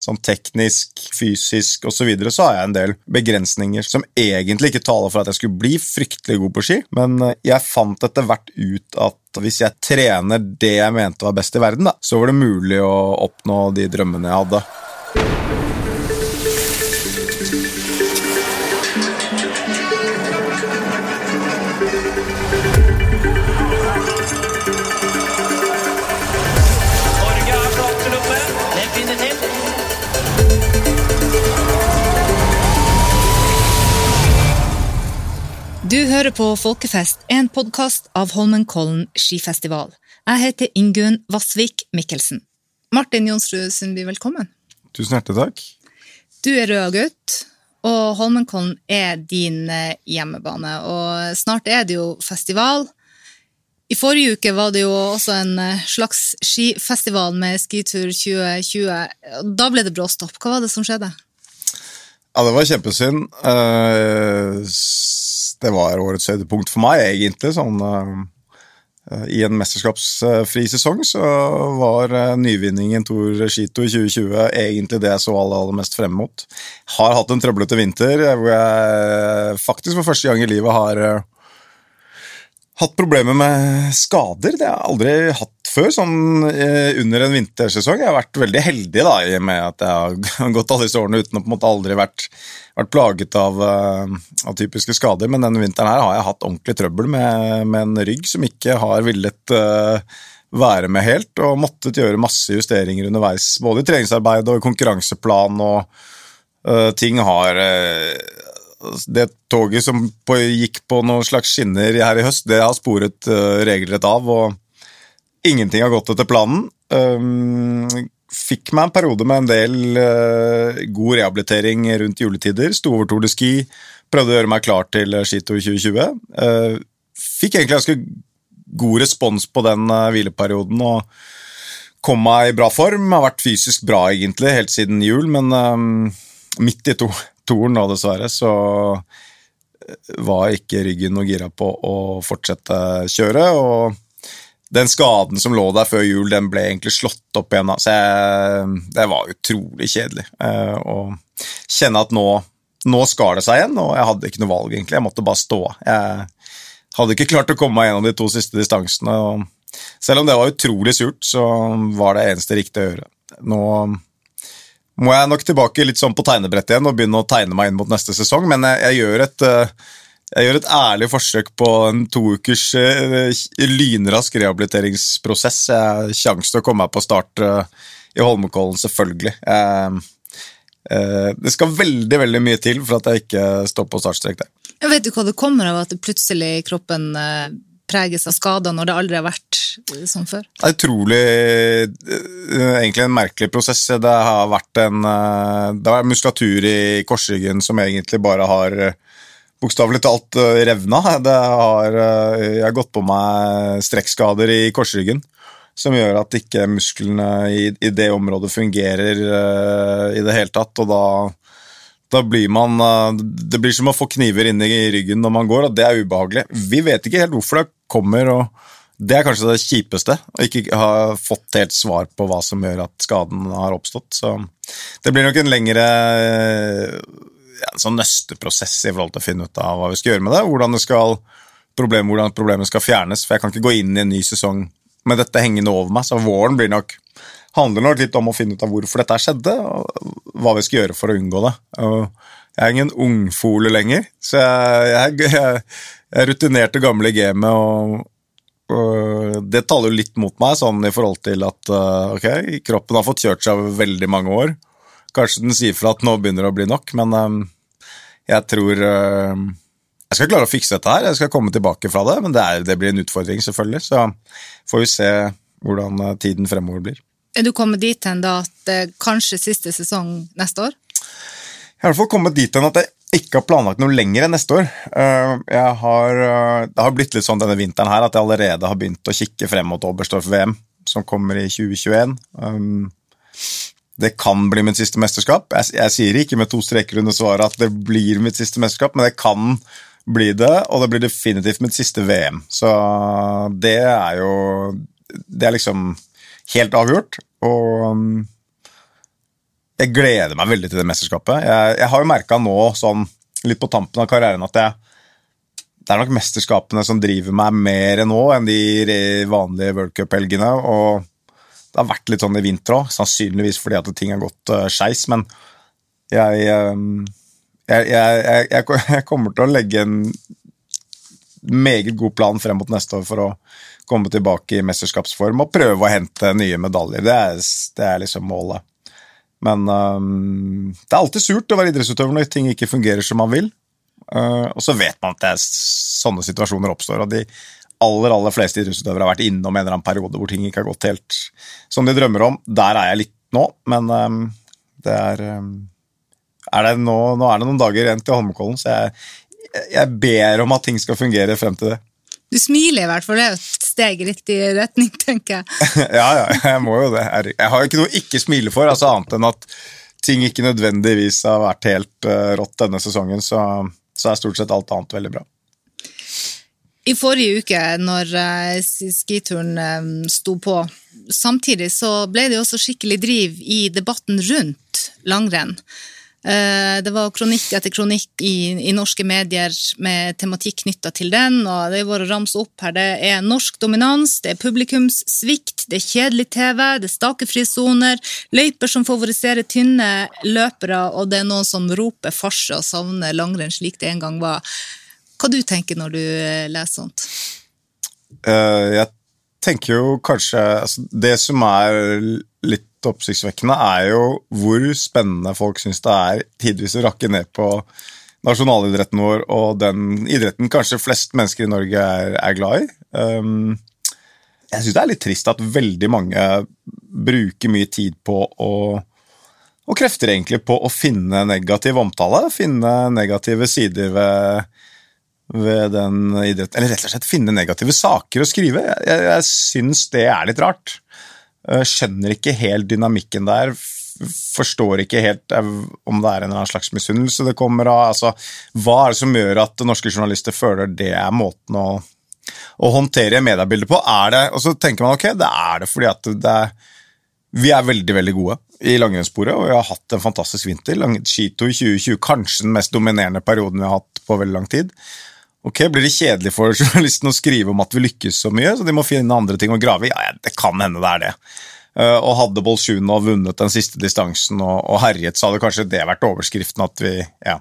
sånn teknisk, fysisk osv., så, videre, så har jeg en del begrensninger som egentlig ikke taler for at jeg skulle bli fryktelig god på ski, men eh, jeg fant etter hvert ut at hvis jeg trener det jeg mente var best i verden, da, så var det mulig å oppnå de drømmene jeg hadde. Du hører på Folkefest, en podkast av Holmenkollen skifestival. Jeg heter Ingunn Vassvik Mikkelsen. Martin Jonsrud Sundby, velkommen. Tusen hjertelig takk. Du er rød gutt, og Holmenkollen er din eh, hjemmebane. Og snart er det jo festival. I forrige uke var det jo også en eh, slags skifestival med Skitur 2020. Da ble det bråstopp. Hva var det som skjedde? Ja, det var kjempesynd. S- Det var årets høydepunkt for meg, egentlig. Sånn, eh, I en mesterskapsfri sesong så var eh, nyvinningen Tour Skito 2020 egentlig det jeg så aller, aller mest frem mot. Har hatt en trøblete vinter eh, hvor jeg faktisk for første gang i livet har hatt problemer med skader. Det har jeg aldri hatt før, sånn eh, under en vintersesong. Jeg har vært veldig heldig da, i og med at jeg har gått alle disse årene uten å på en måte aldri vært, vært plaget av, eh, av typiske skader, men denne vinteren her har jeg hatt ordentlig trøbbel med, med en rygg som ikke har villet uh, være med helt, og måttet gjøre masse justeringer underveis, både i treningsarbeid og konkurranseplan, og Uh, ting har eh, det toget som på, gikk på noen slags skinner her i høst, det har sporet uh, regelrett av, og ingenting har gått etter planen. Um, fikk meg en periode med en del uh, god rehabilitering rundt juletider. Sto over Tour de Ski, prøvde å gjøre meg klar til Skito 2020. Uh, fikk egentlig ganske god respons på den uh, hvileperioden. og kom meg i bra form. Har vært fysisk bra egentlig helt siden jul, men um, midt i to, toren nå, dessverre, så eh, var ikke ryggen noe gira på å fortsette kjøret. og den skaden som lå der før jul, den ble egentlig slått opp igjen. Så jeg, det var utrolig kjedelig eh, å kjenne at nå, nå skar det seg igjen, og jeg hadde ikke noe valg, egentlig. Jeg måtte bare stå. Jeg hadde ikke klart å komme meg gjennom de to siste distansene. og Selv om det var utrolig surt, så var det eneste riktige å gjøre. Nå må jeg nok tilbake litt sånn på tegnebrettet igjen og begynne å tegne meg inn mot neste sesong, men jeg, jeg gjør et eh, jeg gjør et ærlig forsøk på en to ukers eh, lynrask rehabiliteringsprosess. Jeg har sjanse til å komme meg på start eh, i Holmenkollen, selvfølgelig. Det skal veldig veldig mye til for at jeg ikke står på startstrek der. Jeg vet du hva det kommer av at plutselig kroppen preges av skader når det aldri har vært sånn før? Det er utrolig eh, Egentlig en merkelig prosess. Det har vært en eh, Det er muskulatur i korsryggen som egentlig bare har bokstavelig talt revna. Har, jeg har gått på meg strekkskader i korsryggen som gjør at ikke musklene i, i det området fungerer i det hele tatt, og da da blir man Det blir som å få kniver inn i ryggen når man går, og det er ubehagelig. Vi vet ikke helt hvorfor det kommer, og det er kanskje det kjipeste. Å ikke ha fått helt svar på hva som gjør at skaden har oppstått. Så det blir nok en lengre ja, sånn nøsteprosess i forhold til å finne ut av hva vi skal gjøre med det, hvordan, det skal, problem, hvordan problemet skal fjernes. For jeg kan ikke gå inn i en ny sesong med dette hengende over meg, så våren blir nok handler nok litt om å finne ut av hvorfor dette skjedde, og hva vi skal gjøre for å unngå det. Og jeg er ingen ungfole lenger, så jeg, jeg, jeg, jeg er rutinert og gammel i gamet, og, det taler jo litt mot meg, sånn i forhold til at uh, ok, kroppen har fått kjørt seg over veldig mange år. Kanskje den sier fra at nå begynner det å bli nok, men um, jeg tror uh, jeg skal klare å fikse dette her, jeg skal komme tilbake fra det, men det, er, det blir en utfordring, selvfølgelig. Så får vi se hvordan tiden fremover blir. Er du kommet dit hen da at kanskje siste sesong neste år? Jeg har i hvert fall kommet dit hen at jeg ikke har planlagt noe lenger enn neste år. Jeg har, uh, det har blitt litt sånn denne vinteren her at jeg allerede har begynt å kikke frem mot Oberstdorf-VM, som kommer i 2021. Um, Det kan bli mitt siste mesterskap. Jeg, jeg sier ikke med to streker under svaret at det blir mitt siste mesterskap, men det kan bli det, og det blir definitivt mitt siste VM. Så det er jo Det er liksom helt avgjort. Og jeg gleder meg veldig til det mesterskapet. Jeg, jeg har jo merka nå, sånn litt på tampen av karrieren, at jeg det er nok mesterskapene som driver meg mer nå enn de vanlige World Cup-helgene. Og det har vært litt sånn i vinter òg, sannsynligvis fordi at ting har gått uh, skeis. Men jeg, eh, jeg, jeg jeg kommer til å legge en meget god plan frem mot neste år for å komme tilbake i mesterskapsform og prøve å hente nye medaljer. Det er, det er liksom målet. Men um, det er alltid surt å være idrettsutøver når ting ikke fungerer som man vil. Uh, og så vet man at det er sånne situasjoner oppstår, og de aller aller fleste idrettsutøvere har vært innom en eller annen periode hvor ting ikke har gått helt som de drømmer om. Der er jeg litt nå, men um, det er, um, er det nå, nå er det noen dager igjen til Holmenkollen, så jeg, jeg ber om at ting skal fungere frem til det. Du smiler i hvert fall, det er et steg i riktig retning, tenker jeg. ja, ja, jeg må jo det. Jeg har jo ikke noe å ikke smile for, altså annet enn at ting ikke nødvendigvis har vært helt uh, rått denne sesongen, så, så er stort sett alt annet veldig bra. I forrige uke, når eh, skituren eh, sto på, samtidig så ble det også skikkelig driv i debatten rundt langrenn. Eh, Det var kronikk etter kronikk i, i norske medier med tematikk knytta til den, og det er bare å ramse opp her. Det er norsk dominans, det er publikumssvikt, det er kjedelig TV, det er stakefrie soner, løyper som favoriserer tynne løpere, og det er noen som roper farse og savner langrenn slik det en gang var. Hva du tenker når du eh, leser sånt? Uh, Jeg tenker jo kanskje altså Det som er litt oppsiktsvekkende, er jo hvor spennende folk syns det er tidvis å rakke ned på nasjonalidretten vår og den idretten kanskje flest mennesker i Norge er, er glad i. Um, jeg syns det er litt trist at veldig mange bruker mye tid på å og krefter egentlig på å finne negativ omtale, finne negative sider ved, ved den idretten. Eller rett og slett finne negative saker å skrive. Jeg, jeg, jeg syns det er litt rart. Jeg skjønner ikke helt dynamikken der. Forstår ikke helt eh, om det er en eller annen slags misunnelse det kommer av. Altså, hva er det som gjør at norske journalister føler det er måten å, å håndtere mediebildet på? Er det, og så tenker man ok, det er det fordi at det er vi er veldig veldig gode i langrennssporet, og vi har hatt en fantastisk vinter. Skito i 2020, kanskje den mest dominerende perioden vi har hatt på veldig lang tid. Ok, Blir det kjedelig for journalisten å skrive om at vi lykkes så mye, så de må finne andre ting å grave i? Ja, det kan hende det er det. Eh, og hadde Bolsjunov vunnet den siste distansen og, og herjet, så hadde kanskje det vært overskriften at vi ja,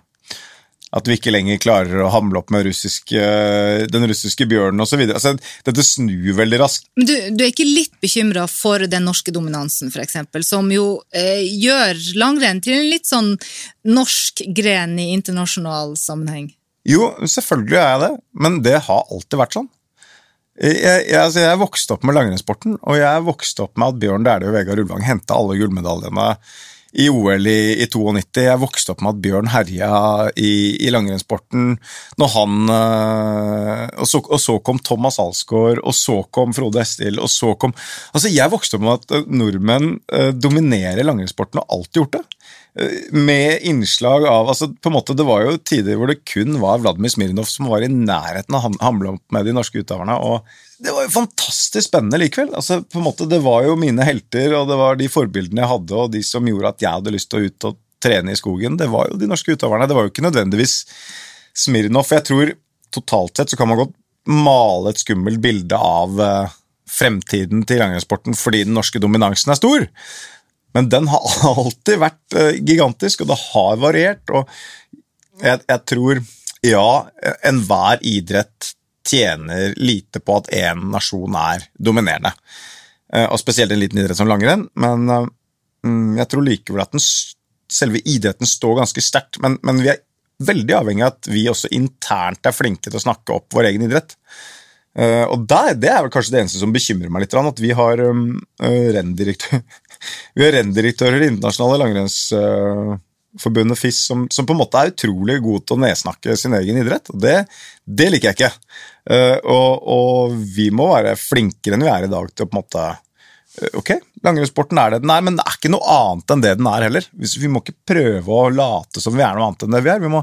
at vi ikke lenger klarer å hamle opp med russisk, eh, den russiske bjørnen osv. Altså, dette snur veldig raskt. Men du, du er ikke litt bekymra for den norske dominansen, eksempel, som jo eh, gjør langrenn til en litt sånn norsk gren i internasjonal sammenheng? Jo, selvfølgelig er jeg det, men det har alltid vært sånn. Jeg, jeg, altså jeg vokste opp med langrennssporten, og jeg vokste opp med at Bjørn Dæhlie og Vegard Ulvang henta alle gullmedaljene i OL i, i 92. Jeg vokste opp med at Bjørn herja i, i langrennssporten når han øh, og, så, og så kom Thomas Alsgaard, og så kom Frode Estil, og så kom Altså, jeg vokste opp med at nordmenn øh, dominerer langrennssporten, og har alltid gjort det med innslag av altså på en måte Det var jo tider hvor det kun var Vladimir Smirnov som var i nærheten av å hamle opp med de norske utøverne. og Det var jo fantastisk spennende likevel. altså på en måte Det var jo mine helter, og det var de forbildene jeg hadde, og de som gjorde at jeg hadde lyst til å ut og trene i skogen. Det var jo de norske utøverne. Det var jo ikke nødvendigvis Smirnov. Jeg tror totalt sett så kan man godt male et skummelt bilde av eh, fremtiden til langrennssporten fordi den norske dominansen er stor. Men den har alltid vært eh, gigantisk, og det har variert. Og jeg, jeg tror, ja, enhver idrett tjener lite på at én nasjon er dominerende. Eh, Og spesielt en liten idrett som langrenn. Men eh, mm, jeg tror likevel at den, selve idretten står ganske sterkt. Men, men vi er veldig avhengig av at vi også internt er flinke til å snakke opp vår egen idrett. Og der, Det er vel kanskje det eneste som bekymrer meg litt, at vi har renndirektør, vi har renndirektører i internasjonale langrennsforbundet FIS som, som på en måte er utrolig gode til å nedsnakke sin egen idrett. og Det, det liker jeg ikke. Eh, og, og vi må være flinkere enn vi er i dag til å på en måte Ok, langrennssporten er det den er, men det er ikke noe annet enn det den er heller. Vi må ikke prøve å late som vi er noe annet enn det vi er. Vi må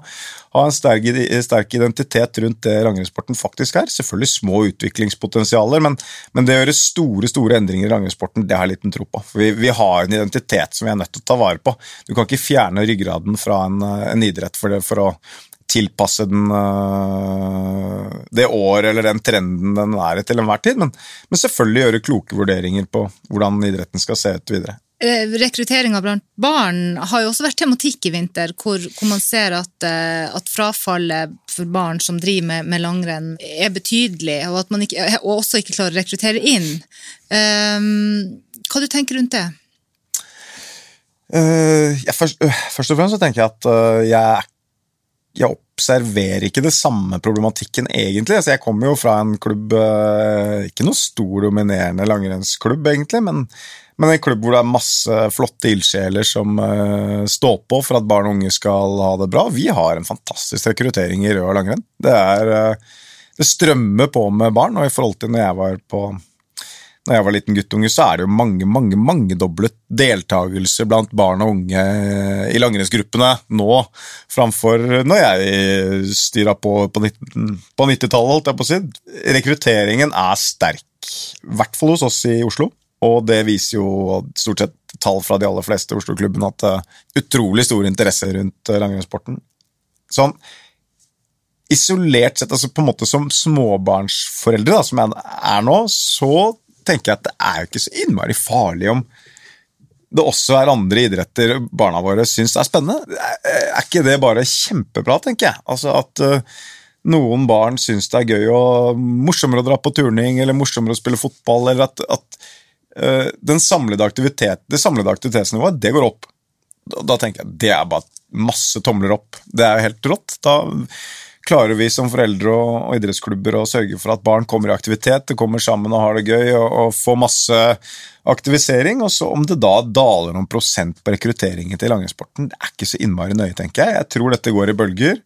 ha en sterk, identitet rundt det langrennssporten faktisk er. Selvfølgelig små utviklingspotensialer, men, men, det å gjøre store store endringer i langrennssporten, det har jeg liten tro på. For vi, vi, har en identitet som vi er nødt til å ta vare på. Du kan ikke fjerne ryggraden fra en, en idrett for, det, for å tilpasse den uh, det året eller den trenden den er i til enhver tid, men, men, selvfølgelig gjøre kloke vurderinger på hvordan idretten skal se ut videre. Eh, Rekrutteringa blant barn har jo også vært tematikk i vinter, hvor, hvor man ser at, uh, at, frafallet for barn som driver med, med, langrenn, er betydelig, og at man ikke, og også ikke klarer å rekruttere inn. Um, hva du tenker rundt det? Uh, ja, først, først, og fremst så tenker jeg at jeg er jeg observerer ikke det samme problematikken, egentlig. Altså, jeg kommer jo fra en klubb, eh, ikke noe stor, dominerende langrennsklubb, egentlig, men, men, en klubb hvor det er masse flotte ildsjeler som uh, står på for at barn og unge skal ha det bra. Vi har en fantastisk rekruttering i rød og langrenn. Det, er, uh, det strømmer på med barn, og i forhold til når jeg var på når jeg var liten guttunge, så er det jo mange mange, mangedoblet deltakelse blant barn og unge i langrennsgruppene nå framfor når jeg styra på på 90-tallet, holdt jeg på å si. Rekrutteringen er sterk, i hvert fall hos oss i Oslo. Og det viser jo stort sett tall fra de aller fleste Oslo-klubbene at det er utrolig stor interesse rundt langrennssporten. Sånn, isolert sett, altså på en måte som småbarnsforeldre, da, som jeg er nå, så tenker jeg at det er jo ikke så innmari farlig om det også er andre idretter barna våre syns er spennende. Er ikke det bare kjempebra, tenker jeg? Altså at uh, noen barn syns det er gøy og morsommere å dra på turning eller morsommere å spille fotball, eller at, at den samlede aktivitet, det samlede aktivitetsnivået det går opp. Da, da tenker jeg det er bare masse tomler opp. Det er jo helt rått. Da klarer vi som foreldre og, og, idrettsklubber å sørge for at barn kommer i aktivitet, det kommer sammen og har det gøy og, og får masse aktivisering. Og så om det da daler noen prosent på rekrutteringen til langrennssporten, det er ikke så innmari nøye, tenker jeg. Jeg tror dette går i bølger.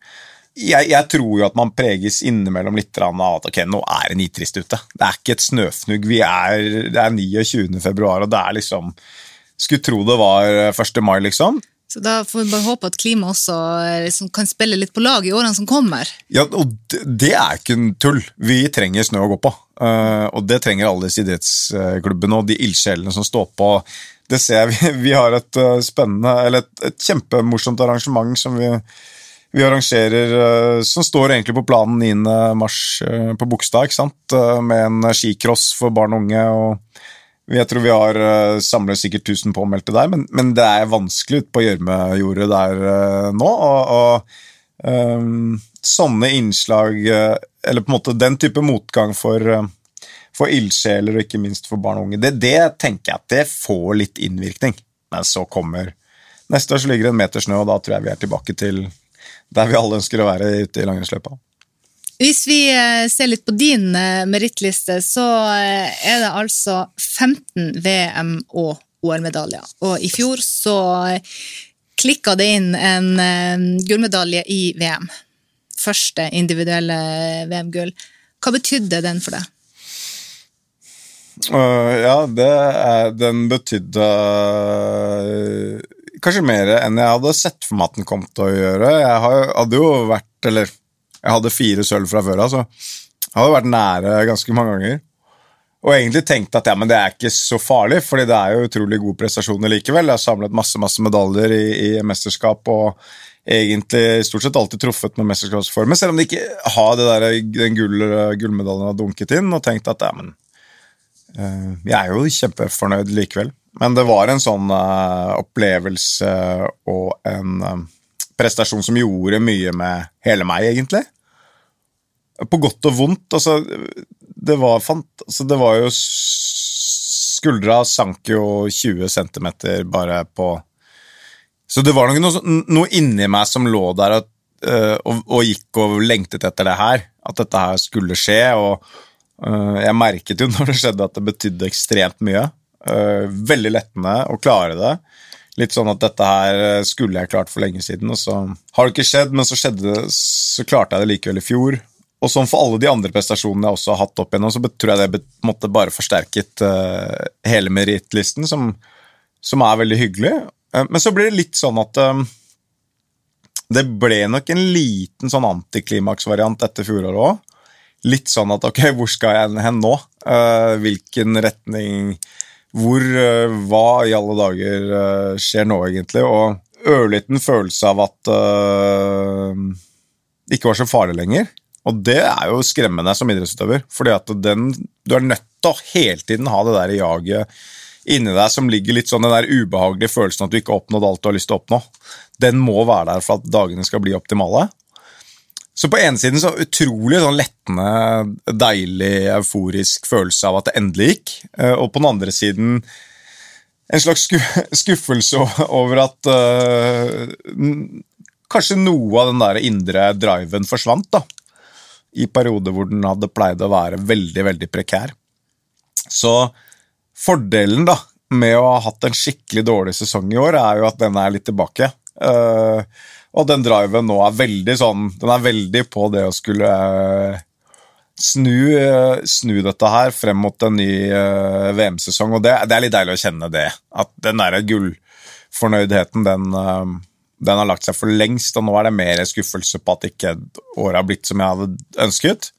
Jeg, jeg, tror jo at man preges innimellom litt av at ok, nå er det nitrist ute. Det er ikke et snøfnugg. Vi er, det er 29. februar, og det er liksom Skulle tro det var 1. mai, liksom. Så da får vi bare håpe at klimaet også liksom, kan spille litt på lag i årene som kommer. Ja, og det er ikke en tull. Vi trenger snø å gå på. Uh, og det trenger alle disse idrettsklubbene og de ildsjelene som står på. Det ser vi. Vi har et uh, spennende, eller et, et, kjempemorsomt arrangement som vi, vi arrangerer, som står egentlig på planen 9. mars på Bogstad, med en skicross for barn og unge. og jeg tror vi har uh, samler sikkert 1000 påmeldte der, men, men, det er vanskelig ute på gjørmejordet der uh, nå. og, og um, sånne innslag, uh, eller på en måte den type motgang for, for ildsjeler og ikke minst for barn og unge, det, det, tenker jeg at det får litt innvirkning. Men så kommer Neste år så ligger det en meter snø, og da tror jeg vi er tilbake til der vi alle ønsker å være ute i langrennsløypa. Hvis vi eh, ser litt på din eh, merittliste, så eh, er det altså 15 VM- og OL-medaljer. Og i fjor så klikka det inn en gullmedalje i VM. Første individuelle VM-gull. Hva betydde den for deg? Uh, ja, er, den betydde kanskje mer enn jeg hadde sett for meg at den kom til å gjøre. Jeg hadde jo vært, eller jeg hadde fire sølv fra før av, så jeg hadde vært nære ganske mange ganger. Og egentlig tenkte at ja, men det er ikke så farlig, fordi det er jo utrolig gode prestasjoner likevel. Jeg har samlet masse masse medaljer i, i mesterskap og egentlig stort sett alltid truffet med mesterskapsformer, selv om de ikke har der, den gull, gullmedaljen har dunket inn, og tenkt at ja, men uh, Jeg er jo kjempefornøyd likevel. Men det var en sånn uh, opplevelse og en uh, prestasjon som gjorde mye med hele meg, egentlig. På godt og vondt. Altså, det var, fant, altså, det var jo Skuldra sank jo 20 cm bare på Så det var noe, noe inni meg som lå der og, øh, og, og, gikk og lengtet etter det her. At dette her skulle skje. Og øh, jeg merket jo når det skjedde, at det betydde ekstremt mye. Øh, veldig lettende å klare det litt sånn at dette her eh, skulle jeg klart for lenge siden, og så har det ikke skjedd, men så skjedde så klarte jeg det likevel i fjor. og sånn for alle de andre prestasjonene jeg også har hatt opp igjennom, så tror jeg det måte bare forsterket uh, hele merittlisten, som, som er veldig hyggelig. Uh, men så blir det litt sånn at uh, det ble nok en liten sånn antiklimaksvariant etter fjoråret òg. Litt sånn at ok, hvor skal jeg hen nå? Hvilken retning Hvor eh, Hva i alle dager eh, skjer nå, egentlig? Og ørliten følelse av at eh, det ikke var så farlig lenger. Og det er jo skremmende som idrettsutøver, fordi du er nødt til å hele tiden ha det der jaget inni deg som ligger litt sånn den der ubehagelige følelsen at du ikke har oppnådd alt du har lyst til å oppnå. Den må være der for at dagene skal bli optimale. Så på ene siden så utrolig sånn lettende, deilig, euforisk følelse av at det endelig gikk. Eh, Og på den andre siden en slags skuffelse over at uh, kanskje noe av den der indre driven forsvant. da. I perioder hvor den hadde pleid å være veldig, veldig prekær. Så fordelen da, med å ha hatt en skikkelig dårlig sesong i år, er jo at den er litt tilbake. Eh, og den driven nå er veldig sånn Den er veldig på det å skulle eh, snu, eh, snu dette her frem mot en ny eh, VM-sesong, og det, det er litt deilig å kjenne det. At den derre gullfornøydheten, den, den har lagt seg for lengst, og nå er det mer skuffelse på at ikke året har blitt som jeg hadde ønsket.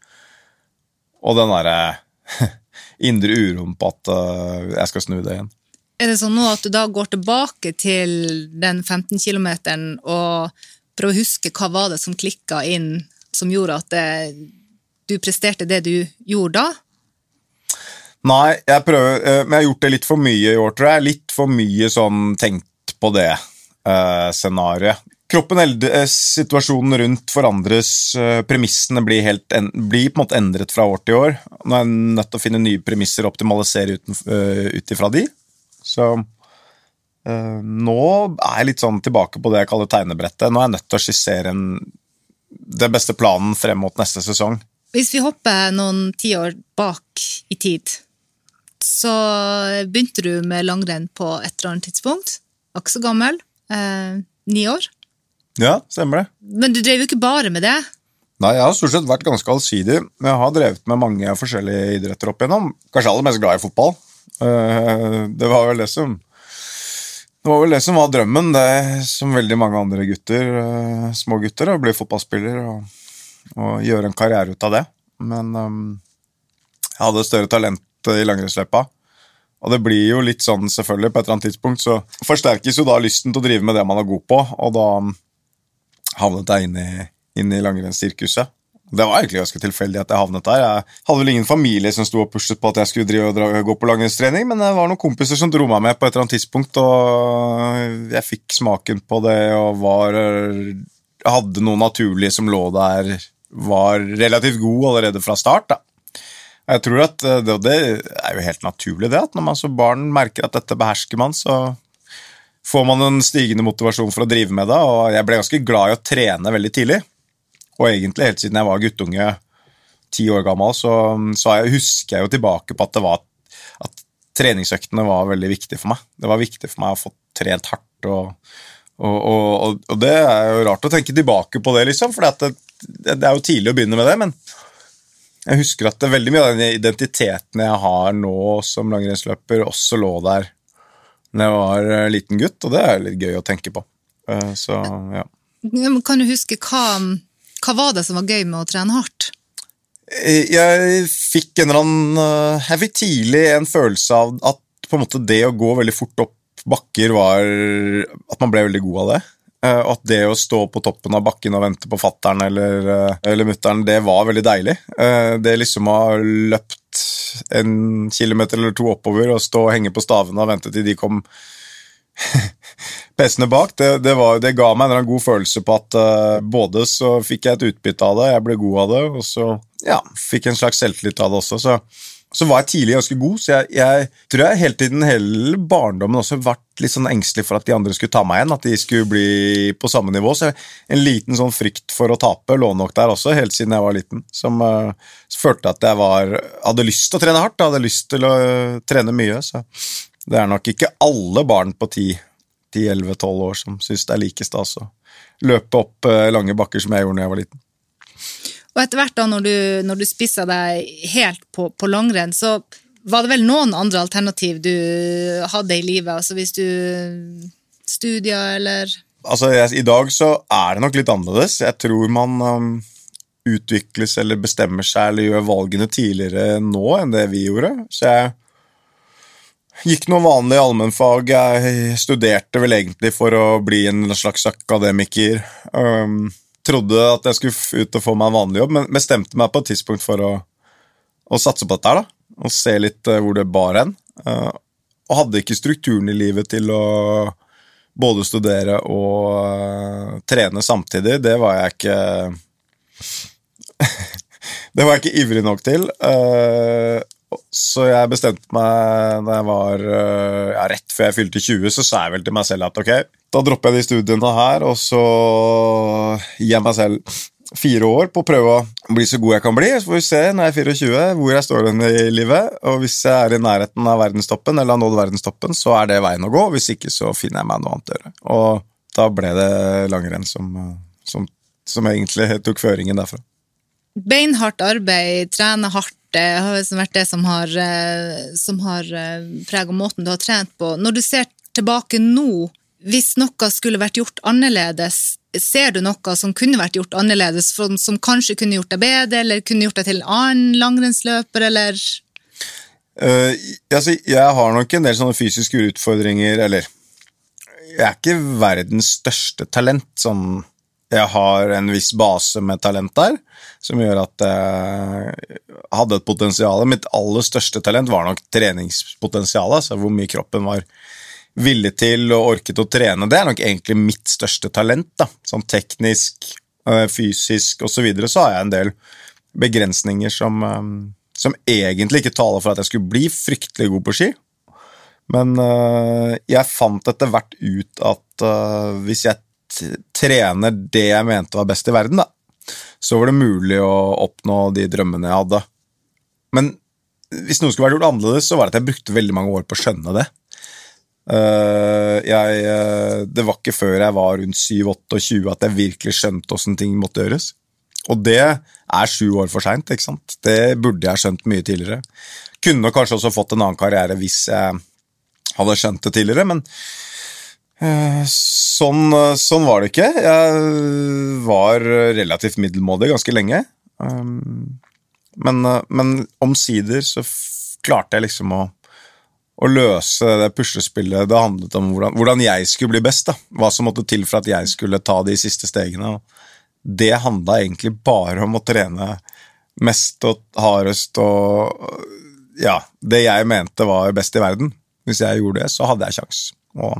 Og den derre indre uroen på at jeg skal snu det igjen. Er det sånn nå at du da går tilbake til den 15 km og prøver å huske hva var det som klikka inn, som gjorde at det, du presterte det du gjorde da? Nei, jeg prøver, eh, men jeg har gjort det litt for mye i år, tror jeg. Litt for mye sånn tenkt på det eh, scenarioet. Kroppen eld- eh, situasjonen rundt forandres, eh, premissene blir, helt blir på en måte endret fra år til år. Nå er jeg nødt til å finne nye premisser og optimalisere ut ifra de. Så eh, nå er jeg litt sånn tilbake på det jeg kaller tegnebrettet. Nå er jeg nødt til å skissere en, den beste planen frem mot neste sesong. Hvis vi hopper noen tiår bak i tid, så begynte du med langrenn på et eller annet tidspunkt. Var ikke så gammel. Eh, ni år. Ja, stemmer det. Men du drev jo ikke bare med det. Nei, Jeg har stort sett vært ganske allsidig. Jeg har drevet med mange forskjellige idretter opp igjennom. Kanskje aller mest glad i fotball. Eh, Det var vel det som det var vel det som var drømmen, det som veldig mange andre gutter, eh, små gutter, å bli fotballspiller og, og gjøre en karriere ut av det. Men um, jeg hadde større talent i langrennsløypa. Og det blir jo litt sånn, selvfølgelig, på et eller annet tidspunkt, så forsterkes jo da lysten til å drive med det man er god på, og da havnet jeg inn i, inn i langrennssirkuset. Det var egentlig ganske tilfeldig at jeg havnet der. Jeg hadde vel ingen familie som sto og pushet på at jeg skulle drive og dra, gå på langrennstrening, men det var noen kompiser som dro meg med på et eller annet tidspunkt, og jeg fikk smaken på det og var hadde noe naturlig som lå der, var relativt god allerede fra start, da. Jeg tror at det, det er jo helt naturlig, det, at når man som barn merker at dette behersker man, så får man en stigende motivasjon for å drive med det, og jeg ble ganske glad i å trene veldig tidlig. Og egentlig helt siden jeg var guttunge, ti år gammel, så, så jeg, husker jeg jo tilbake på at var at treningsøktene var veldig viktig for meg. Det var viktig for meg å få trent hardt, og, og, og, og det er jo rart å tenke tilbake på det, liksom, for det, det er jo tidlig å begynne med det, men jeg husker at veldig mye av den identiteten jeg har nå som langrennsløper, også lå der da jeg var eh, liten gutt, og det er litt gøy å tenke på. Eh, Så. Ja, Kan du huske hva, hva var det som var gøy med å trene hardt? Eh, Jeg fikk annen eh, Jeg fikk tidlig en følelse av at måte det å gå veldig fort opp bakker var At man ble veldig god av det. Eh, Og at det å stå på toppen av bakken og vente på fattern eller, eller mutter'n, det var veldig deilig. Det liksom å ha løpt en kilometer eller to oppover og stå og henge på stavene og vente til de kom pessende bak, det, det, var, det ga meg en god følelse på at uh, både så fikk jeg et utbytte av det, jeg ble god av det, og så ja, fikk jeg en slags selvtillit av det også. Så, så var jeg tidlig ganske god, så jeg, jeg tror jeg hele tiden, hele barndommen også, vært litt sånn engstelig for at de andre skulle ta meg igjen, at de skulle bli på samme nivå. Så en liten sånn frykt for å tape lå nok der også, helt siden jeg var liten, som uh, følte at jeg var, hadde lyst til å trene hardt, hadde lyst til å uh, trene mye. så det er nok ikke alle barn på 10-11-12 år som syns det er like stas å løpe opp eh, lange bakker som jeg gjorde da jeg var liten. Og etter hvert da, når du, når du spissa deg helt på, på langrenn, så var det vel noen andre alternativ du hadde i livet? Altså hvis du Studier, eller Altså, jeg, I dag så er det nok litt annerledes. Jeg tror man um, utvikles eller bestemmer seg eller gjør valgene tidligere nå enn det vi gjorde. Så jeg gikk noe vanlig allmennfag. Jeg studerte vel egentlig for å bli en slags akademiker. Um, trodde at jeg skulle ut og få meg en vanlig jobb, men bestemte meg på et tidspunkt for å, å satse på dette her, da. Og se litt uh, hvor det bar hen. Uh, og hadde ikke strukturen i livet til å både studere og uh, trene samtidig. Det var jeg ikke Det var jeg ikke ivrig nok til. Uh, så jeg bestemte meg da jeg var uh, ja, rett før jeg fylte 20, så sa jeg vel til meg selv at ok, da dropper jeg de studiene her, og så gir jeg meg selv fire år på å prøve å bli så god jeg kan bli. Så får vi se når jeg er 24 hvor jeg står i livet. Og hvis jeg er i nærheten av verdenstoppen, eller har nådd verdenstoppen, så er det veien å gå. Hvis ikke så finner jeg meg noe annet å gjøre. Og da ble det langrenn som, som, som egentlig tok føringen derfra. Beinhardt arbeid, trene hardt, det har liksom vært det som har, eh, som har preget prega måten du har trent på. Når du ser tilbake nå, hvis noe skulle vært gjort annerledes, ser du noe som kunne vært gjort annerledes, som kanskje kunne gjort deg bedre, eller kunne gjort deg til en annen langrennsløper, eller Uh, altså, jeg har nok en del sånne fysiske utfordringer, eller Jeg er ikke verdens største talent. Sånn, jeg har en viss base med talent der, som gjør at jeg hadde et potensial. Mitt aller største talent var nok treningspotensialet, altså hvor mye kroppen var villig til og orket å trene. Det er nok egentlig mitt største talent. da. Sånn teknisk, øh, fysisk osv. Så, videre, så har jeg en del begrensninger som, øh, som egentlig ikke taler for at jeg skulle bli fryktelig god på ski. Men jeg fant etter hvert ut at hvis jeg trener det jeg mente var best i verden, da, så var det mulig å oppnå de drømmene jeg hadde. Men hvis noe skulle vært gjort annerledes, så var det at jeg brukte veldig mange år på å skjønne det. Uh, jeg, uh, det var ikke før jeg var rundt 7-28 at jeg virkelig skjønte åssen ting måtte gjøres. Og det er sju år for seint. Det burde jeg skjønt mye tidligere. Kunne kanskje også fått en annen karriere hvis jeg hadde skjønt det tidligere, men sånn, sånn, var det ikke. Jeg var relativt middelmådig ganske lenge. Um, men, men omsider så klarte jeg liksom å å løse det puslespillet. Det handlet om hvordan, hvordan, jeg skulle bli best. da. Hva som måtte til for at jeg skulle ta de siste stegene. Det handla egentlig bare om å trene mest og hardest og ja, det jeg mente var best i verden. Hvis jeg gjorde det, så hadde jeg kjangs. Og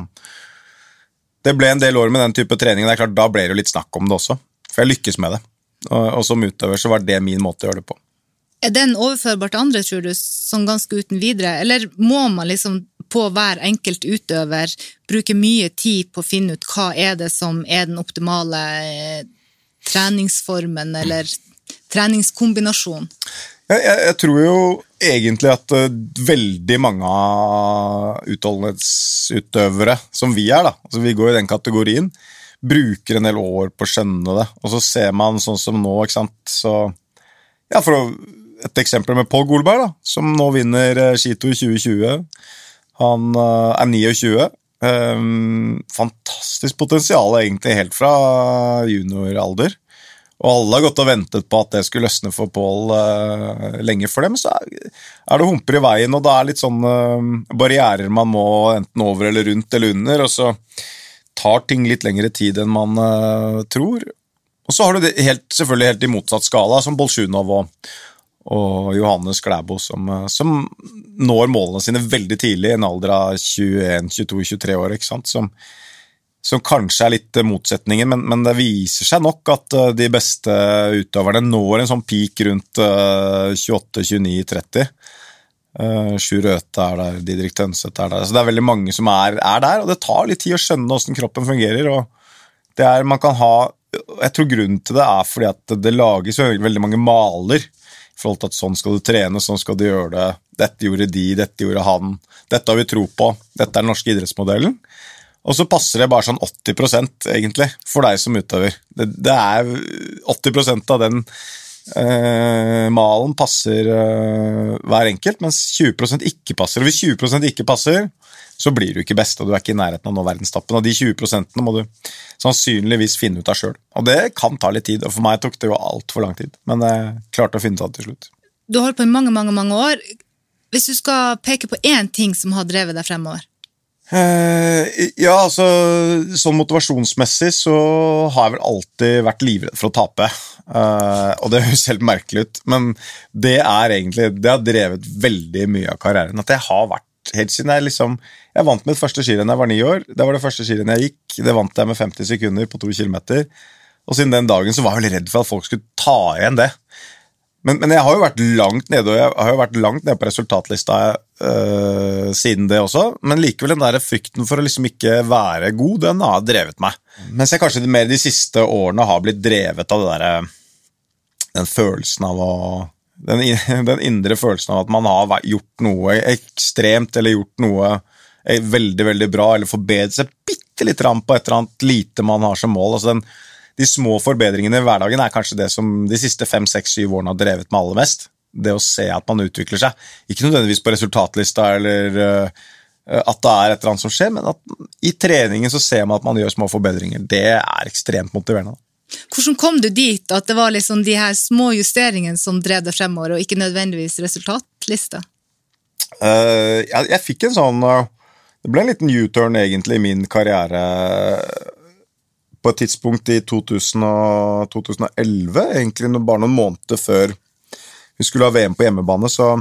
det ble en del år med den type trening. Det er klart, Da ble det jo litt snakk om det også, for jeg lykkes med det. Og, og som utøver så var det min måte å gjøre det på. Er den overførbar til andre, tror du, sånn ganske uten videre, eller må man liksom på hver enkelt utøver bruke mye tid på å finne ut hva er det som er den optimale eh, treningsformen eller treningskombinasjonen? Jeg, jeg, jeg, tror jo egentlig at uh, veldig mange av utholdenhetsutøvere, som vi er, da, altså vi går i den kategorien, bruker en del år på å skjønne det. Og så ser man sånn som nå, ikke sant, så ja, for et eksempel med Paul Golberg, da, som nå vinner eh, i 2020. Han uh, er 29. Um, fantastisk potensial, egentlig, helt fra junioralder. Og alle har gått og ventet på at det skulle løsne for Paul uh, lenge for dem. Så er, er det humper i veien, og det er litt sånne uh, barrierer man må enten over eller rundt eller under, og så tar ting litt lengre tid enn man uh, tror. Og så har du det helt, selvfølgelig helt i motsatt skala, som Bolsjunov og, og Johannes Klæbo, som, eh, som, når målene sine veldig tidlig, i en alder av 21-22-23 år. ikke sant? Som, som, kanskje er litt motsetningen, men, men, det viser seg nok at eh, de beste utøverne når en sånn peak rundt 28-29-30. Uh, Sjur Røthe er der, Didrik Tønseth er der. Så det er veldig mange som er, er der, og det tar litt tid å skjønne åssen kroppen fungerer. og det er, man kan ha, Jeg tror grunnen til det er fordi at det lages veldig mange maler i forhold til at sånn skal du trene, sånn skal du gjøre det. Dette gjorde de, dette gjorde han. Dette har vi tro på. Dette er den norske idrettsmodellen. Og så passer det bare sånn 80% egentlig, for deg som utøver. Det, det er 80% av den Eh, malen passer eh, hver enkelt, mens 20% ikke passer. Og hvis 20% ikke passer, så blir du ikke best, og du er ikke i nærheten av å nå verdenstappen. Og de 20 må du sannsynligvis finne ut av sjøl. Og det kan ta litt tid, og for meg tok det jo altfor lang tid. Men jeg klarte å finne ut av det til slutt. Du har holdt på i mange, mange, mange år. Hvis du skal peke på én ting som har drevet deg fremover? Eh, ja, altså Sånn motivasjonsmessig så har jeg vel alltid vært livredd for å tape. Uh, og det høres helt merkelig ut, men det er egentlig Det har drevet veldig mye av karrieren. At jeg har vært helt siden jeg liksom Jeg vant mitt første skirenn da jeg var ni år. Det var det første skirennet jeg gikk. Det vant jeg med 50 sekunder på to kilometer. Og siden den dagen så var jeg vel redd for at folk skulle ta igjen det. Men, men, jeg har jo vært langt nede og jeg har jo vært langt nede på resultatlista øh, siden det også. Men likevel den der frykten for å liksom ikke være god, den har drevet meg. Mens jeg kanskje mer de siste årene har blitt drevet av det der, den følelsen av å den, den, indre følelsen av at man har gjort noe ekstremt eller gjort noe eh, veldig veldig bra, eller forbedret seg bitte litt på et eller annet lite man har som mål. altså den de små forbedringene i hverdagen er kanskje det som de siste fem, seks, syv årene har drevet meg aller mest. Det å se at man utvikler seg. Ikke nødvendigvis på resultatlista eller uh, at det er et eller annet som skjer, men at i treningen så ser man at man gjør små forbedringer. Det er ekstremt motiverende. Hvordan kom du dit at det var liksom de her små justeringene som drev deg fremover, og ikke nødvendigvis resultatlista? Uh, jeg, jeg, fikk en sånn uh, Det ble en liten U-turn egentlig i min karriere på et tidspunkt i 2000 2011, egentlig bare noen måneder før vi skulle ha VM på hjemmebane, så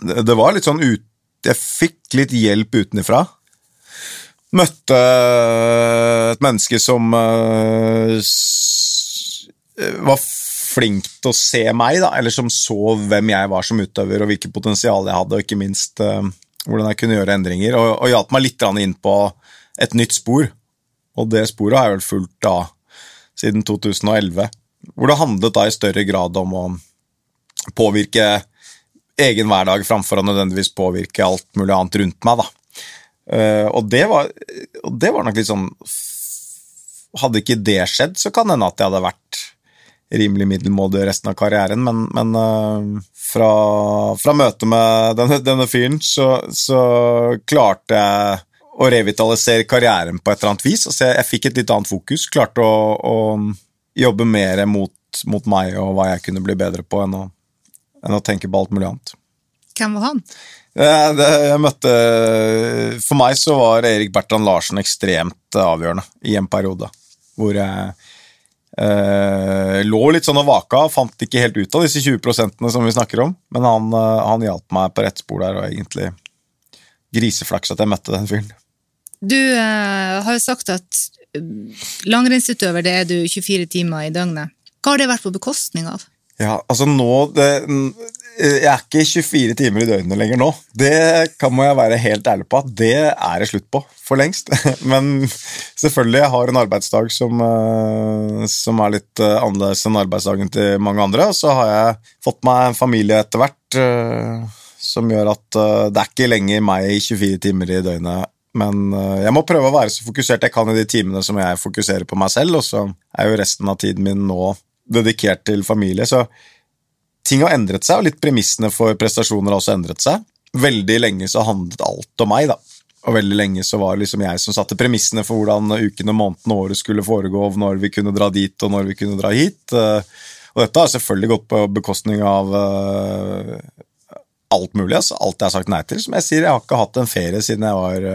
det, det var litt sånn ut Jeg fikk litt hjelp utenfra. Møtte et menneske som uh, var flink til å se meg, da, eller som så hvem jeg var som utøver, og hvilket potensial jeg hadde, og ikke minst uh, hvordan jeg kunne gjøre endringer, og, og hjalp meg litt inn på et nytt spor. Og det sporet har jeg vel fulgt da siden 2011, hvor det handlet da i større grad om å påvirke egen hverdag framfor å nødvendigvis påvirke alt mulig annet rundt meg. da. Uh, og, det var, og det var nok litt sånn Hadde ikke det skjedd, så kan det hende at jeg hadde vært rimelig middelmådig resten av karrieren, men, men uh, fra, fra møtet med denne, denne fyren så, så klarte jeg å revitalisere karrieren på et eller annet vis. Altså, jeg, jeg fikk et litt annet fokus. Klarte å, å jobbe mer mot, mot, meg og hva jeg kunne bli bedre på, enn å, enn å tenke på alt mulig annet. Hvem var han? Det, jeg møtte For meg så var Erik Bertrand Larsen ekstremt avgjørende i en periode. Hvor jeg eh, lå litt sånn og vaka, fant ikke helt ut av disse 20% som vi snakker om. Men han, eh, han hjalp meg på rett spor der, og egentlig griseflaks at jeg møtte den fyren. Du eh, har jo sagt at eh, langrennsutøver det er du 24 timer i døgnet. Hva har det vært på bekostning av? Ja, altså nå det, Jeg er ikke 24 timer i døgnet lenger nå. Det kan må jeg være helt ærlig på at det er det slutt på for lengst. Men selvfølgelig, jeg har en arbeidsdag som, eh, som er litt annerledes enn arbeidsdagen til mange andre. Og så har jeg fått meg en familie etter hvert som gjør at det er ikke lenger meg i 24 timer i døgnet men eh, jeg må prøve å være så fokusert jeg kan i de timene som jeg fokuserer på meg selv, og så er jo resten av tiden min nå dedikert til familie. Så ting har endret seg, og litt premissene for prestasjoner har også endret seg. Veldig lenge så handlet alt om meg, da. Og veldig lenge så var det liksom jeg som satte premissene for hvordan ukene, månedene og året skulle foregå, når vi kunne dra dit, og når vi kunne dra hit. Eh, og dette har selvfølgelig gått på bekostning av eh, alt mulig. Altså. Alt jeg har sagt nei til. Som jeg sier, jeg har ikke hatt en ferie siden jeg var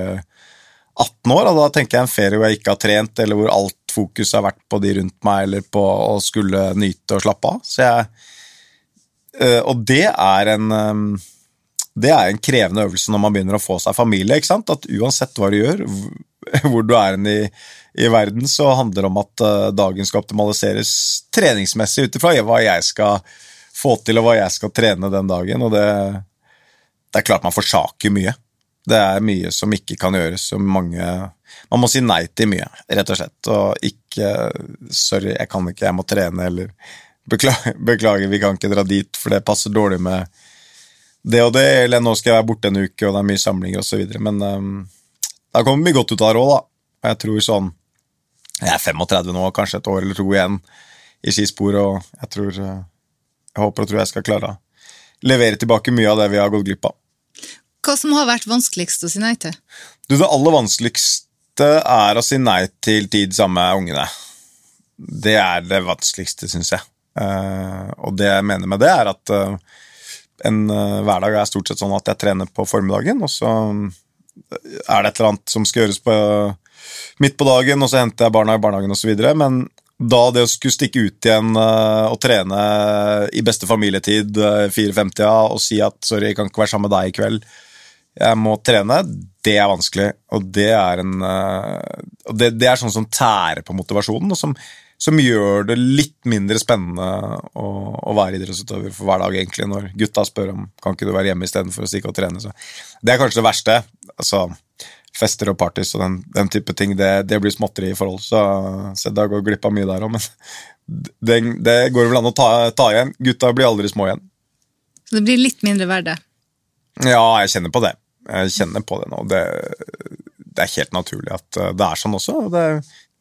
18 år, og da tenker jeg en ferie hvor jeg ikke har trent, eller hvor alt fokus har vært på de rundt meg, eller på å skulle nyte og slappe av. Jeg, eh, og det er en eh, det er en krevende øvelse når man begynner å få seg familie. At uansett hva du gjør, hvor du er i, i verden, så handler det om at eh, dagen skal optimaliseres treningsmessig ut ifra hva jeg skal få til, og hva jeg skal trene den dagen. Og det, det er klart man forsaker mye. Det er mye som ikke kan gjøres, som mange Man må si nei til mye, rett og slett, og ikke 'sorry, jeg kan ikke, jeg må trene', eller beklager, 'beklager, vi kan ikke dra dit, for det passer dårlig med det og det', eller 'nå skal jeg være borte en uke, og det er mye samlinger', osv. Men um, det har kommet mye godt ut av det òg, da. Jeg tror sånn Jeg er 35 nå, kanskje et år eller to igjen i skispor, og jeg tror eh, Jeg håper og tror jeg skal klare å levere tilbake mye av det vi har gått glipp av. Hva som har vært vanskeligst å si nei til? Du, det aller vanskeligste er å si nei til tid sammen med ungene. Det er det vanskeligste, syns jeg. Eh, og det jeg mener med det, er at eh, en eh, hverdag er stort sett sånn at jeg trener på formiddagen, og så er det et eller annet som skal gjøres på, midt på dagen, og så henter jeg barna i barnehagen osv. Men da det å skulle stikke ut igjen og trene i beste familietid, uh, 4.50, og si at 'sorry, jeg kan ikke være sammen med deg i kveld', jeg må trene, det er vanskelig. Og det er, en, eh, og det, det er sånn som tærer på motivasjonen, og som, som gjør det litt mindre spennende å, å være idrettsutøver for hver dag, egentlig, når gutta spør om kan ikke du være hjemme istedenfor å stikke og trene. Så det er kanskje det verste. altså Fester og parties og den, den type ting, det, det blir småtteri i forhold. Så, så da går glipp av mye der òg, men det, det går vel an å ta, ta igjen. Gutta blir aldri små igjen. Så det blir litt mindre verdt. Ja, jeg kjenner på det. Jeg kjenner på det nå. Det, det er helt naturlig at eh, det er sånn også. Det,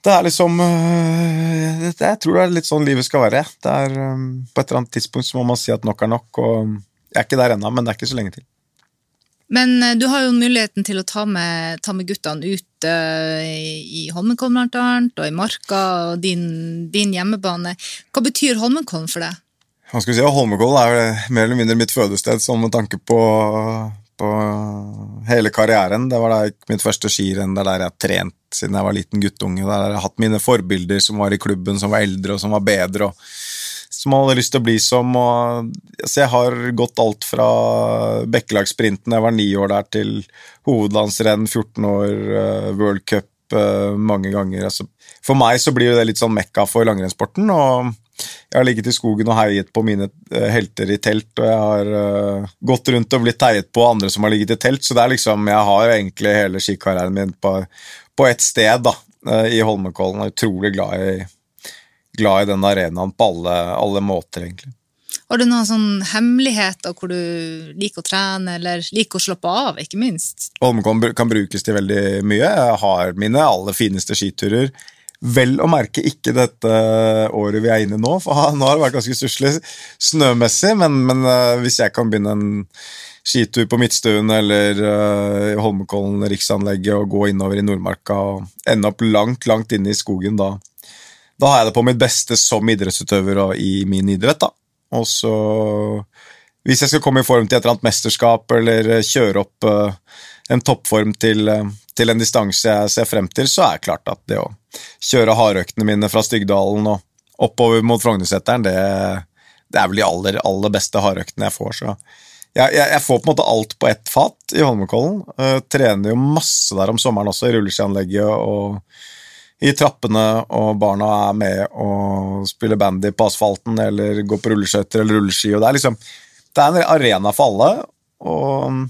det er liksom øh, det, Jeg tror det er litt sånn livet skal være. Det er, øh, på et eller annet tidspunkt så må man si at nok er nok. og Jeg er ikke der ennå, men det er ikke så lenge til. Men eh, du har jo muligheten til å ta med, ta med guttene ut uh, i Holmenkollen blant annet, og i Marka og din, din hjemmebane. Hva betyr Holmenkollen for deg? Hva skal vi si, Holmenkollen er mer eller mindre mitt fødested, sånn med tanke på, på hele karrieren. Det var da mitt første skirenn, det er der jeg har trent siden jeg var liten guttunge. Der har jeg hatt mine forbilder som var i klubben, som var eldre og som var bedre. og som man hadde lyst til å bli som. Og, så jeg har gått alt fra Bekkelagssprinten, jeg var ni år der, til hovedlandsrenn, 14 år, uh, World Cup uh, mange ganger. Altså, for meg så blir det litt sånn mekka for langrennssporten. og jeg har ligget i skogen og heiet på mine uh, helter i telt, og jeg har gått rundt og blitt heiet på andre som har ligget i telt, så det er liksom, jeg har egentlig hele skikarrieren min på, på ett sted, da, i Holmenkollen. Jeg er utrolig glad i glad i den arenaen på alle, alle måter, egentlig. Har du noen sånn hemmeligheter hvor du liker å trene, eller liker å slappe av, ikke minst? Holmenkollen kan brukes til veldig mye. Jeg har mine aller fineste skiturer. Vel å merke ikke dette året vi er inne i nå, for nå har det vært ganske stusslig snømessig, men, men uh, hvis jeg kan begynne en skitur på Midtstuen eller uh, Holmenkollen riksanlegget og gå innover i Nordmarka og ende opp langt, langt inne i skogen da, da har jeg det på mitt beste som idrettsutøver og i min idrett. da. Og så Hvis jeg skal komme i form til et eller annet mesterskap eller kjøre opp uh, en toppform til, uh, til, en distanse jeg ser frem til, så er det klart at det å kjøre hardøktene mine fra Styggdalen og oppover mot Frognerseteren, det, det, er vel de aller, aller beste hardøktene jeg får. så jeg, jeg, jeg, får på en måte alt på ett fat i Holmenkollen. Uh, trener jo masse der om sommeren også, i rulleskianlegget og i trappene, og barna er med og spiller bandy på asfalten eller går på rulleskøyter eller rulleski. og Det er liksom, det er en arena for alle, og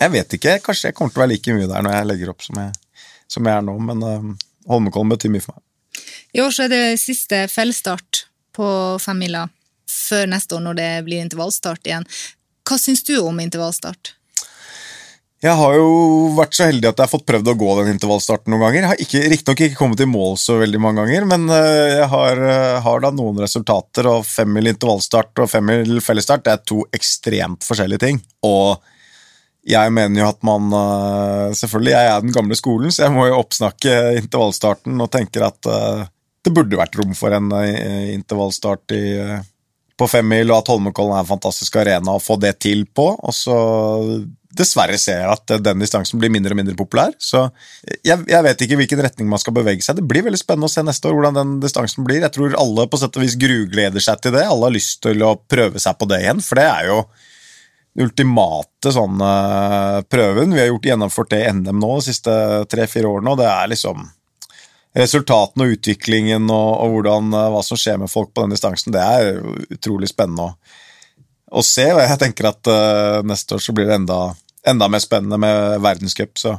jeg vet ikke, kanskje jeg kommer til å være like mye der når jeg legger opp som jeg, som jeg er nå, men uh, Holmenkollen betyr mye for meg. I år så er det siste fellesstart på femmila før neste år når det blir intervallstart igjen. Hva syns du om intervallstart? Jeg har jo vært så heldig at jeg har fått prøvd å gå den intervallstarten noen ganger. Jeg har Riktignok ikke kommet i mål så veldig mange ganger, men eh, jeg har, eh, har da noen resultater. Og femmil intervallstart og femmil fellesstart det er to ekstremt forskjellige ting. Og jeg mener jo at man eh, Selvfølgelig, jeg er den gamle skolen, så jeg må jo oppsnakke intervallstarten og tenker at det burde vært rom for en intervallstart i, på femmil, og at Holmenkollen er en fantastisk arena å få det til på. og så dessverre ser jeg at den distansen blir mindre og mindre populær. Så jeg, jeg, vet ikke hvilken retning man skal bevege seg. Det blir veldig spennende å se neste år hvordan den distansen blir. Jeg tror alle på sett og vis grugleder seg til det. Alle har lyst til å prøve seg på det igjen, for det er jo ultimate sånn prøven. Vi har gjort gjennomført det i NM nå de siste tre-fire årene, og det er liksom Resultatene og utviklingen og, og hvordan, hva som skjer med folk på den distansen, det er utrolig spennende å, å se. Og jeg tenker at uh, neste år så blir det enda enda mer spennende med verdenscup. Så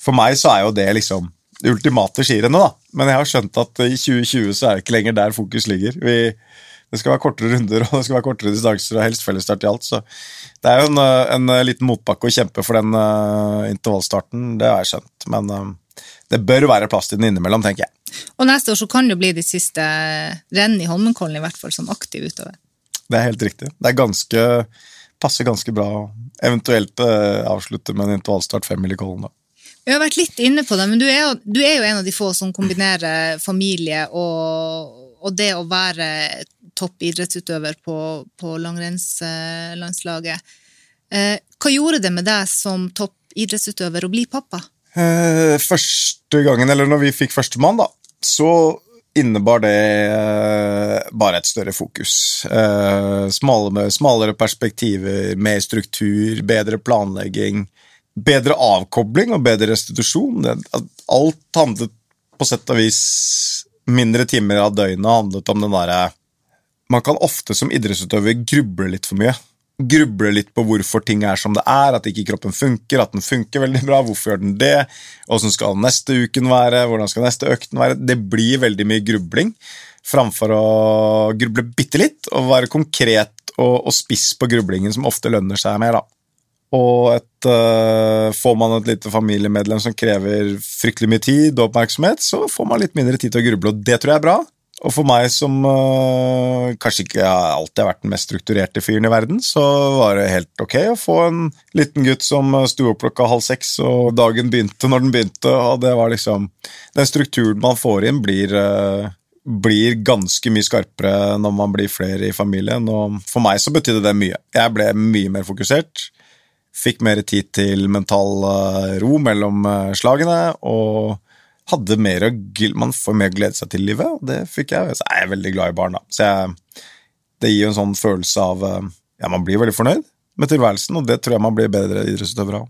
for meg så er jo det liksom det ultimate skirennet, da. Men jeg har skjønt at i 2020 så er det ikke lenger der fokus ligger. Vi, det skal være kortere runder og det skal være kortere distanser og helst fellesstart i alt. Så det er jo en, en liten motbakke å kjempe for den uh, intervallstarten, det har jeg skjønt. Men uh, det bør være plass til den innimellom, tenker jeg. Og neste år så kan det jo bli de siste renn i Holmenkollen, i hvert fall som aktiv utøver. Det er helt riktig. Det er ganske, passer ganske bra. Eventuelt uh, avslutte med en intervallstart femmil i Kollen, da. Vi har vært litt inne på det, men du er jo, du er jo en av de få som kombinerer familie og, og det å være topp idrettsutøver på, på langrennslandslaget. Eh, hva gjorde det med deg som topp idrettsutøver å bli pappa? Eh, første gangen, eller når vi fikk førstemann, da, så innebar det eh, bare et større fokus. Smalere, smalere perspektiver, mer struktur, bedre planlegging, bedre avkobling og bedre restitusjon. Alt handlet på sett og vis Mindre timer av døgnet handlet om den derre Man kan ofte som idrettsutøver gruble litt for mye gruble litt på hvorfor ting er som det er, at ikke kroppen funker, at den funker veldig bra, hvorfor gjør den det, åssen skal neste uken være, hvordan skal neste økten være Det blir veldig mye grubling framfor å gruble bitte litt og være konkret og, og spiss på grublingen, som ofte lønner seg mer. da. Og et, uh, får man et lite familiemedlem som krever fryktelig mye tid og oppmerksomhet, så får man litt mindre tid til å gruble, og det tror jeg er bra. Og for meg som uh, kanskje ikke alltid har vært den mest strukturerte fyren i verden, så var det helt ok å få en liten gutt som sto opp klokka halv seks, og dagen begynte når den begynte, og det var liksom Den strukturen man får inn, blir, uh, blir ganske mye skarpere når man blir flere i familien, og for meg så betydde det mye. Jeg ble mye mer fokusert. Fikk mer tid til mental uh, ro mellom slagene, og hadde mer Man får mer glede seg til livet, og det fikk jeg. Så er jeg veldig glad i barn, da. Så jeg, det gir jo en sånn følelse av eh, Ja, man blir veldig fornøyd med tilværelsen, og det tror jeg man blir bedre idrettsutøver av.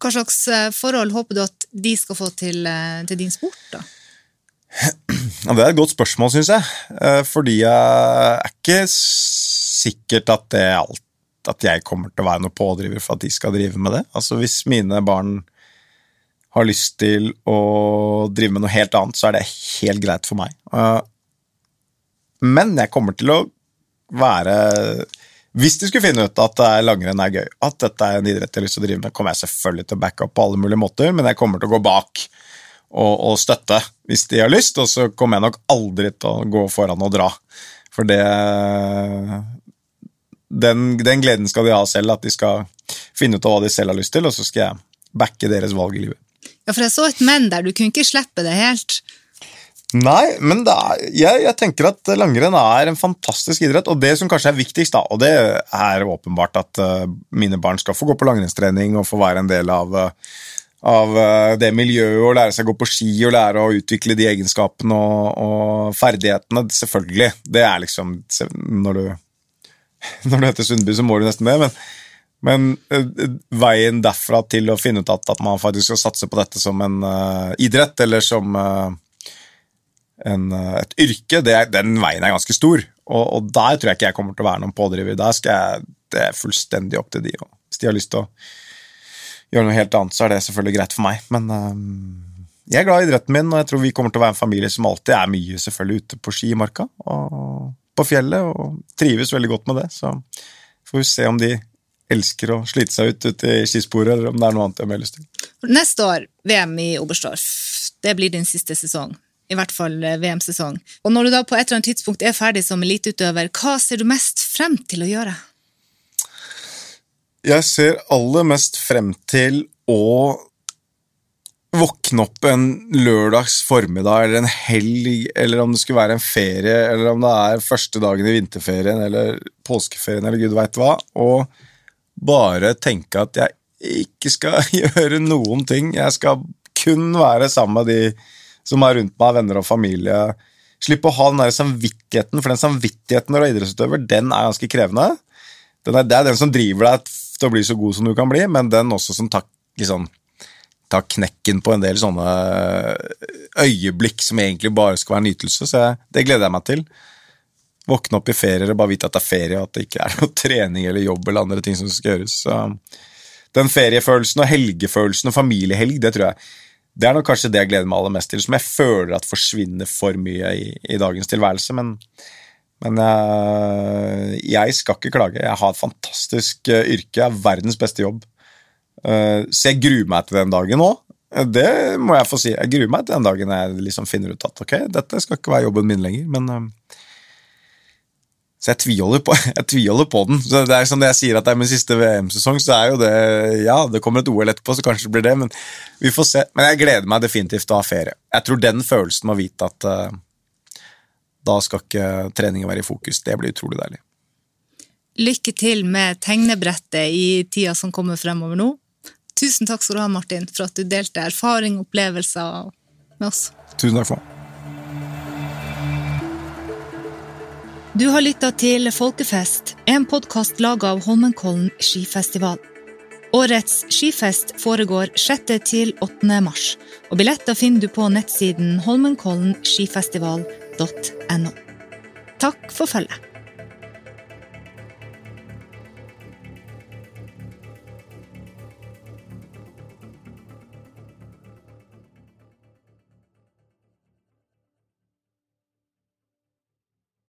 Hva slags eh, forhold håper du at de skal få til, eh, til din sport, da? Ja, det er et godt spørsmål, syns jeg. Fordi jeg er ikke sikkert at det alt at jeg kommer til å være noen pådriver for at de skal drive med det. Altså Hvis mine barn har lyst til å drive med noe helt annet, så er det helt greit for meg. Eh, men jeg kommer til å være Hvis de skulle finne ut at langrenn er gøy, at dette er en idrett jeg har lyst til å drive med, kommer jeg selvfølgelig til å backe opp på alle mulige måter, men jeg kommer til å gå bak og, og støtte hvis de har lyst, og så kommer jeg nok aldri til å gå foran og dra. For det den, den gleden skal de ha selv, at de skal finne ut av hva de selv har lyst til, og så skal jeg backe deres valg i livet. Ja, for jeg så et men der, du kunne ikke slippe det helt. Nei, men er, jeg, jeg, tenker at langrenn er en fantastisk idrett, og det som kanskje er viktigst, da, og det er åpenbart at uh, mine barn skal få gå på langrennstrening og få være en del av, uh, av uh, det miljøet og lære seg å gå på ski og lære å utvikle de egenskapene og, og ferdighetene. Selvfølgelig. Det er liksom Når du, når du heter Sundby, så må du nesten det, men men uh, veien derfra til å finne ut at, at, man faktisk skal satse på dette som en uh, idrett, eller som uh, en, et yrke, det, den veien er ganske stor. Og, og, der tror jeg ikke jeg kommer til å være noen pådriver. Der skal jeg, det er fullstendig opp til de. Og hvis de har lyst til å gjøre noe helt annet, så er det selvfølgelig greit for meg. Men jeg er glad i idretten min, og jeg tror vi kommer til å være en familie som alltid er mye selvfølgelig ute på ski i marka og på fjellet, og trives veldig godt med det. Så får vi se om de elsker å slite seg ut ute i skisporet, eller om det er noe annet jeg har lyst til. Neste år, VM i Oberstdorf. Det blir din siste sesong. I hvert fall eh, VM-sesong. Og når du da på et eller annet tidspunkt er ferdig som eliteutøver, hva ser du mest frem til å gjøre? Jeg ser aller mest frem til å våkne opp en lørdags formiddag eller en helg, eller om det skulle være en ferie, eller om det er første dagen i vinterferien eller påskeferien eller gud veit hva, og bare tenke at jeg ikke skal gjøre noen ting. Jeg skal kun være sammen med de som er rundt meg, venner og familie. Slippe å ha den der samvittigheten, for den samvittigheten når du er idrettsutøver, den er ganske krevende. Er, det er den som driver deg til å bli så god som du kan bli, men den også som takk, liksom, tar knekken på en del sånne øyeblikk som egentlig bare skal være nytelse. Så jeg, det gleder jeg meg til. Våkne opp i ferier og bare vite at det er ferie, og at det ikke er noe trening eller jobb eller andre ting som skal gjøres. Så den feriefølelsen og helgefølelsen og familiehelg, det tror jeg det er nok kanskje det jeg gleder meg aller mest til, som jeg føler at forsvinner for mye i, i dagens tilværelse. Men, men jeg, jeg, skal ikke klage. Jeg har et fantastisk eh, yrke, jeg har verdens beste jobb. Eh, så jeg gruer meg til den dagen nå. Det må jeg få si. Jeg gruer meg til den dagen jeg liksom finner ut at ok, dette skal ikke være jobben min lenger, men um, Så jeg tviholder på, jeg tviholder på den. Så det er som det jeg sier at det er min siste VM-sesong, så er jo det Ja, det kommer et OL etterpå, så kanskje det blir det, men vi får se. Men jeg gleder meg definitivt til å ha ferie. Jeg tror den følelsen med å vite at uh, da skal ikke treningen være i fokus, det blir utrolig deilig. Lykke til med tegnebrettet i tida som kommer fremover nå. Tusen takk skal du ha, Martin, for at du delte erfaring og opplevelser med oss. Tusen takk for. Du har lytta til Folkefest, en podkast laga av Holmenkollen skifestival. Årets skifest foregår 6. til 8. mars, og billetter finner du på nettsiden holmenkollenskifestival.no. Takk for følget.